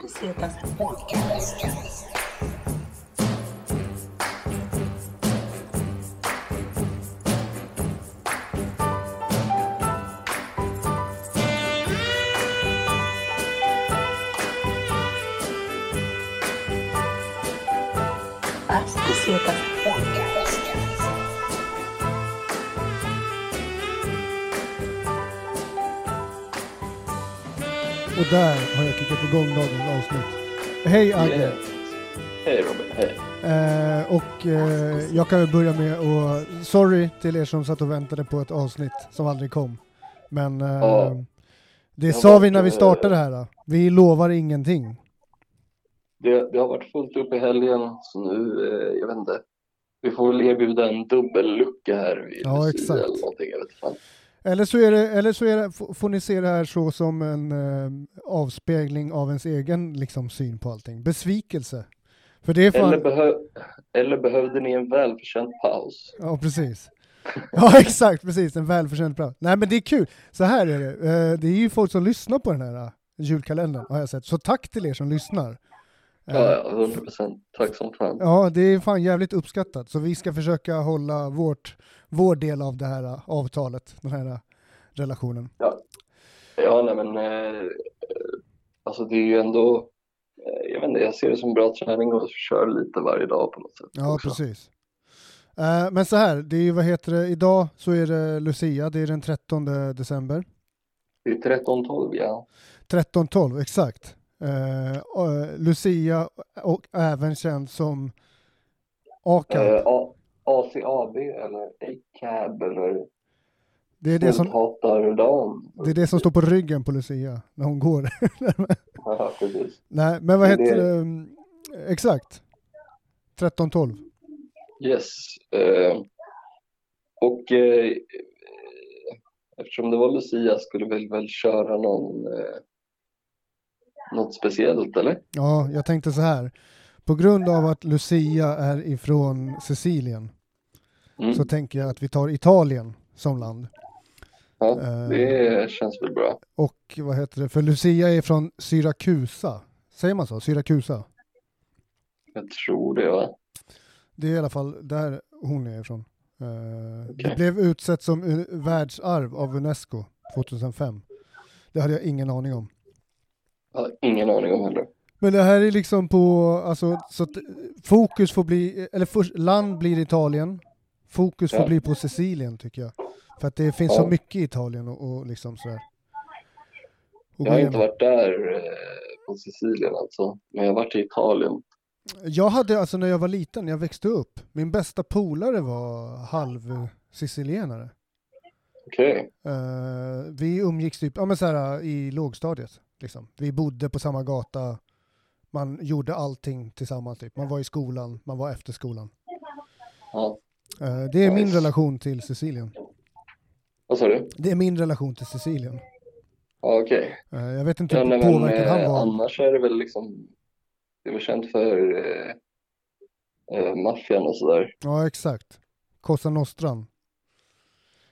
Let's see if else happens. Let's see what else happens. Och där har jag kickat igång dagens avsnitt. Hej Agge! Hej Robin, hej. Eh, och eh, jag kan väl börja med att, sorry till er som satt och väntade på ett avsnitt som aldrig kom. Men eh, Ja. det har sa vi varit, när vi startade här. då. Vi lovar ingenting. Det, det har varit fullt upp i helgen, så nu, eh, jag vet inte. Vi får väl erbjuda en dubbellucka här vid Ja, exakt. eller någonting, jag vet inte. Eller så, är det, eller så är det, får ni se det här så som en eh, avspegling av ens egen liksom, syn på allting. Besvikelse. För det är fan... Eller, behö, eller behövde ni en välförtjänt paus? Ja, precis. Ja, exakt, precis. En välförtjänt plats. Nej, men det är kul. Så här är det. Eh, Det är ju folk som lyssnar på den här eh, julkalendern, har jag sett. Så tack till er som lyssnar. Eh, Ja, ja, 100 procent. Tack som fan. Ja, det är fan jävligt uppskattat. Så vi ska försöka hålla vårt, vår del av det här eh, avtalet, den här eh, relationen. Ja, nej men eh, alltså det är ju ändå, eh, jag vet inte, jag ser det som bra träning och köra lite varje dag på något sätt. Ja, också. precis. Eh, Men så här, det är ju, vad heter det, idag så är det Lucia, det är den 13 december. Det är 13-12, ja. 13-12, exakt. Lucia och även känd som ACAB. Eh, ACAB eller ACAB eller Det är det, som, det är det som står på ryggen på Lucia när hon går. Ja, precis. Nej, men vad heter det. mm, Exakt. 13-12. Yes. Eh, och eh, eftersom det var Lucia skulle vi väl köra någon, eh, något speciellt, eller? Ja, jag tänkte så här. På grund av att Lucia är ifrån Sicilien Mm. så tänker jag att vi tar Italien som land. Ja, eh, det känns väl bra. Och vad heter det? För Lucia är från Syrakusa. Säger man så? Syrakusa? Jag tror det, va? Det är i alla fall där hon är ifrån. Eh, Okej. Det blev utsett som världsarv av Unesco 2005. Det hade jag ingen aning om. Jag har ingen aning om heller. Men det här är liksom på, alltså, så att fokus får bli, eller först, land blir Italien. Fokus får Ja. bli på Sicilien tycker jag. För att det finns så Ja. mycket i Italien och, och liksom sådär. Och Jag har inte varit där eh, på Sicilien alltså, men jag har varit i Italien. Jag hade alltså när jag var liten, när jag växte upp, min bästa polare var halv sicilienare. Okej, Eh, vi umgicks typ, ja men så här i lågstadiet. Liksom. Vi bodde på samma gata, man gjorde allting tillsammans typ. Man var i skolan, man var efter skolan. ja. Eh, det är min relation till Sicilien. Vad sa du? Det är min relation till Sicilien. Ja, okej. Eh, jag vet inte Ja, hur men påverkad han eh, var. annars är det väl liksom, det är väl känt för eh, eh, maffian och sådär. Ja, exakt. Cosa Nostran.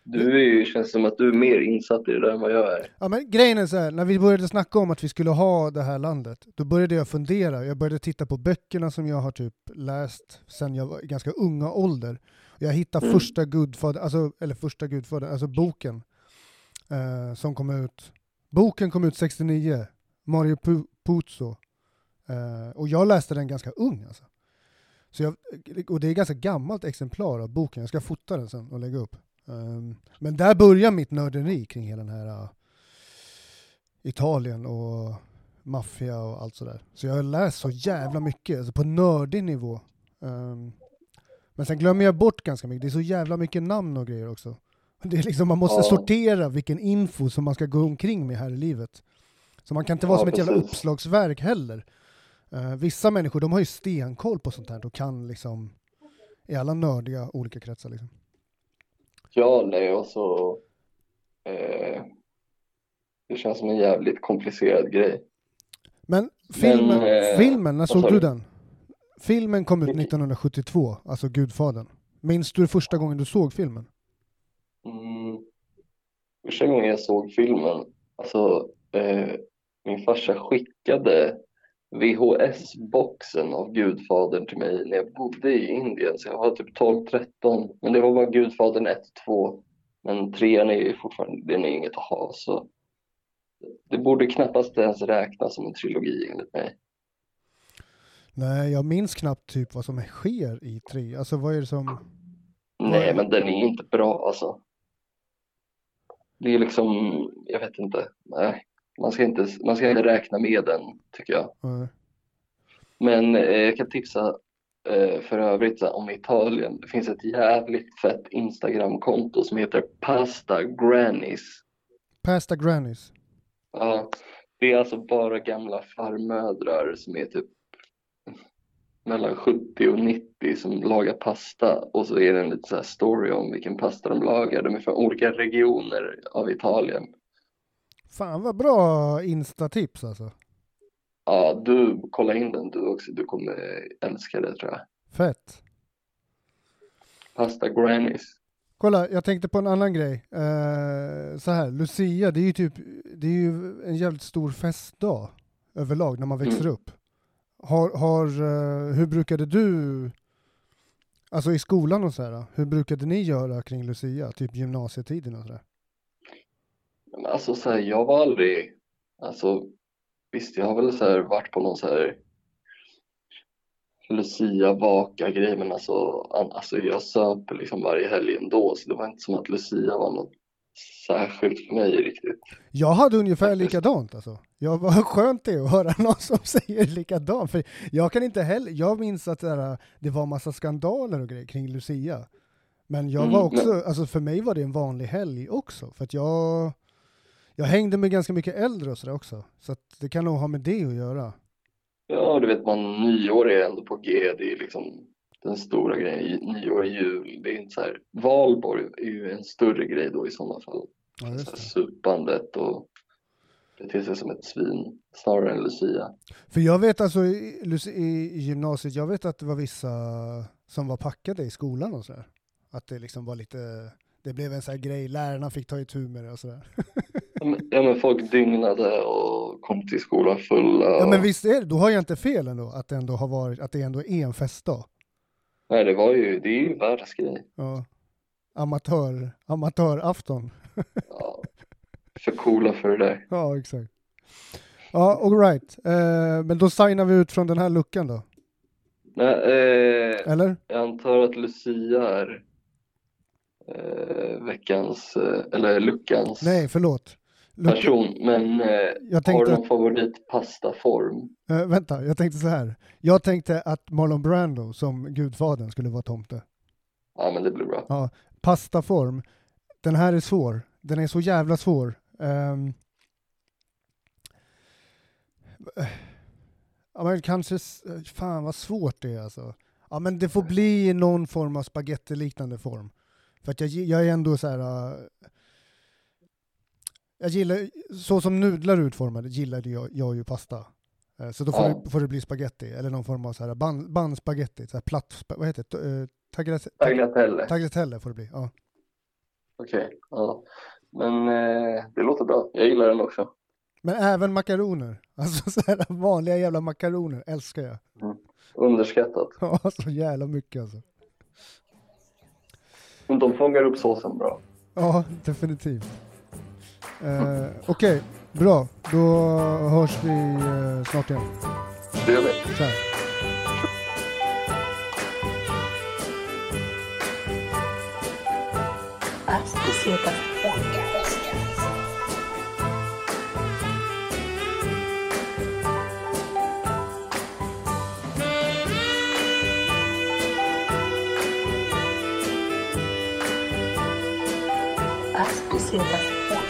Du är ju, känns som att du är mer insatt i det där än vad jag är. Ja, men grejen är så här, när vi började snacka om att vi skulle ha det här landet, då började jag fundera. Jag började titta på böckerna som jag har typ läst sedan jag var i ganska unga ålder. Jag hittade Mm. första Gudfader, alltså, eller första Gudfader, alltså boken eh, som kom ut. Boken kom ut 69, Mario Pu- Puzo. Eh, och jag läste den ganska ung alltså. Så jag, och det är ett ganska gammalt exemplar av boken, jag ska fota den sen och lägga upp. Um, men där börjar mitt nörderi kring hela den här uh, Italien och maffia och allt sådär. Så jag har läst så jävla mycket, alltså på nördig nivå. Um, men sen glömmer jag bort ganska mycket, det är så jävla mycket namn och grejer också. Det är liksom, man måste Ja. sortera vilken info som man ska gå omkring med här i livet. Så man kan inte vara Ja, som ett jävla uppslagsverk heller. Uh, vissa människor, de har ju stenkoll på sånt här och kan liksom i alla nördiga olika kretsar liksom. Ja, nej, och så eh, det känns som en jävligt komplicerad grej. Men filmen, eh, filmen när såg du den? Filmen kom ut Vilken? 1972, alltså Gudfadern. Minns du första gången du såg filmen? Mm. Första gången jag såg filmen, alltså eh, min farsa skickade VHS-boxen av Gudfadern till mig när jag bodde i Indien, så jag var typ 12-13. Men det var bara Gudfadern 1-2. Men trean är ju fortfarande, den är inget att ha, så det borde knappast ens räknas som en trilogi enligt mig. Nej, jag minns knappt typ vad som sker i tre. Alltså vad är det som... Nej, men den är inte bra alltså. Det är liksom, jag vet inte, nej. Man ska inte, man ska inte räkna med den, tycker jag. Nej. Men eh, jag kan tipsa eh, för övrigt så om Italien. Det finns ett jävligt fett Instagramkonto som heter Pasta Grannies. Pasta Grannies. Ja, det är alltså bara gamla farmödrar som är typ mellan 70 och 90 som lagar pasta och så är det en liten så story om vilken pasta de lagar. De är från olika regioner av Italien. Fan vad bra instatips alltså. Ja, du kolla in den du också. Du kommer älska det tror jag. Fett. Pasta Grannies. Kolla, jag tänkte på en annan grej. Eh, så här, Lucia, det är ju typ, det är ju en jävligt stor festdag överlag när man växer Mm. upp. Har, har, eh, hur brukade du, alltså i skolan och så här, hur brukade ni göra kring Lucia? Typ gymnasietiden och sådär? Men alltså så här, jag var aldrig, alltså visst jag har väl så här varit på någon så här Lucia vaka grej men alltså, an, alltså jag söp liksom varje helg ändå så det var inte som att Lucia var något särskilt för mig riktigt. Jag hade ungefär Faktiskt. likadant alltså. Jag, vad skönt det att höra någon som säger likadant. För jag kan inte heller, jag minns att det, där, det var massa skandaler och grejer kring Lucia. Men jag Mm, var också, alltså för mig var det en vanlig helg också. För att jag, jag hängde med ganska mycket äldre och sådär också. Så att det kan nog ha med det att göra. Ja, du vet man, nyår är ändå på G, det är liksom den stora grejen, nyår, jul, det är inte så här, valborg är ju en större grej då i sådana fall. Ja, just det. supandet och bete sig som ett svin snarare än Lucia. För jag vet alltså i, i gymnasiet, jag vet att det var vissa som var packade i skolan och sådär. Att det liksom var lite, det blev en sån här grej, lärarna fick ta itu med det och sådär. Ja men, ja, folk dygnade och kom till skolan fulla. Ja och- men visst är det, då har jag inte fel ändå att det ändå har varit, att det ändå är en festdag. Nej, det var ju, det är ju världsgrej. Ja. Amatör, amatörafton. Ja, för coola för det där. Ja exakt. Ja alright, eh, men då signar vi ut från den här luckan då, Nej, eh, eller? jag antar att Lucia är eh, veckans, eh, eller luckans Nej förlåt. Person. Men eh, jag har du tänkte, någon favoritpastaform? eh, vänta, jag tänkte så här. Jag tänkte att Marlon Brando som gudfadern skulle vara tomte. Ja, men det blir bra. Ja, pastaform. Den här är svår. Den är så jävla svår. Ehm. ja, men kanske, fan vad svårt det är alltså. Ja men det får bli någon form av spagettiliknande form. För att jag, jag är ändå så här. äh, jag gillar, så som nudlar är utformade gillade jag, jag ju pasta. Eh, Så då får, Ja. det, får det bli spaghetti, eller någon form av så här band, bandspaghetti, så här platt, vad heter det? Eh, tagliatelle- Tagliatelle. Får det bli, ja. Okej, ja. Men eh, det låter bra. Jag gillar den också. Men även makaroner, alltså så här vanliga jävla makaroner älskar jag. Underskattat. Ja, så jävla mycket alltså. Men de fångar upp såsen bra. Ja, definitivt. Eh, Okej, bra. Då hörs vi eh, snart igen. Det gör vi. Astisitas Podcast. Astisitas Podcast.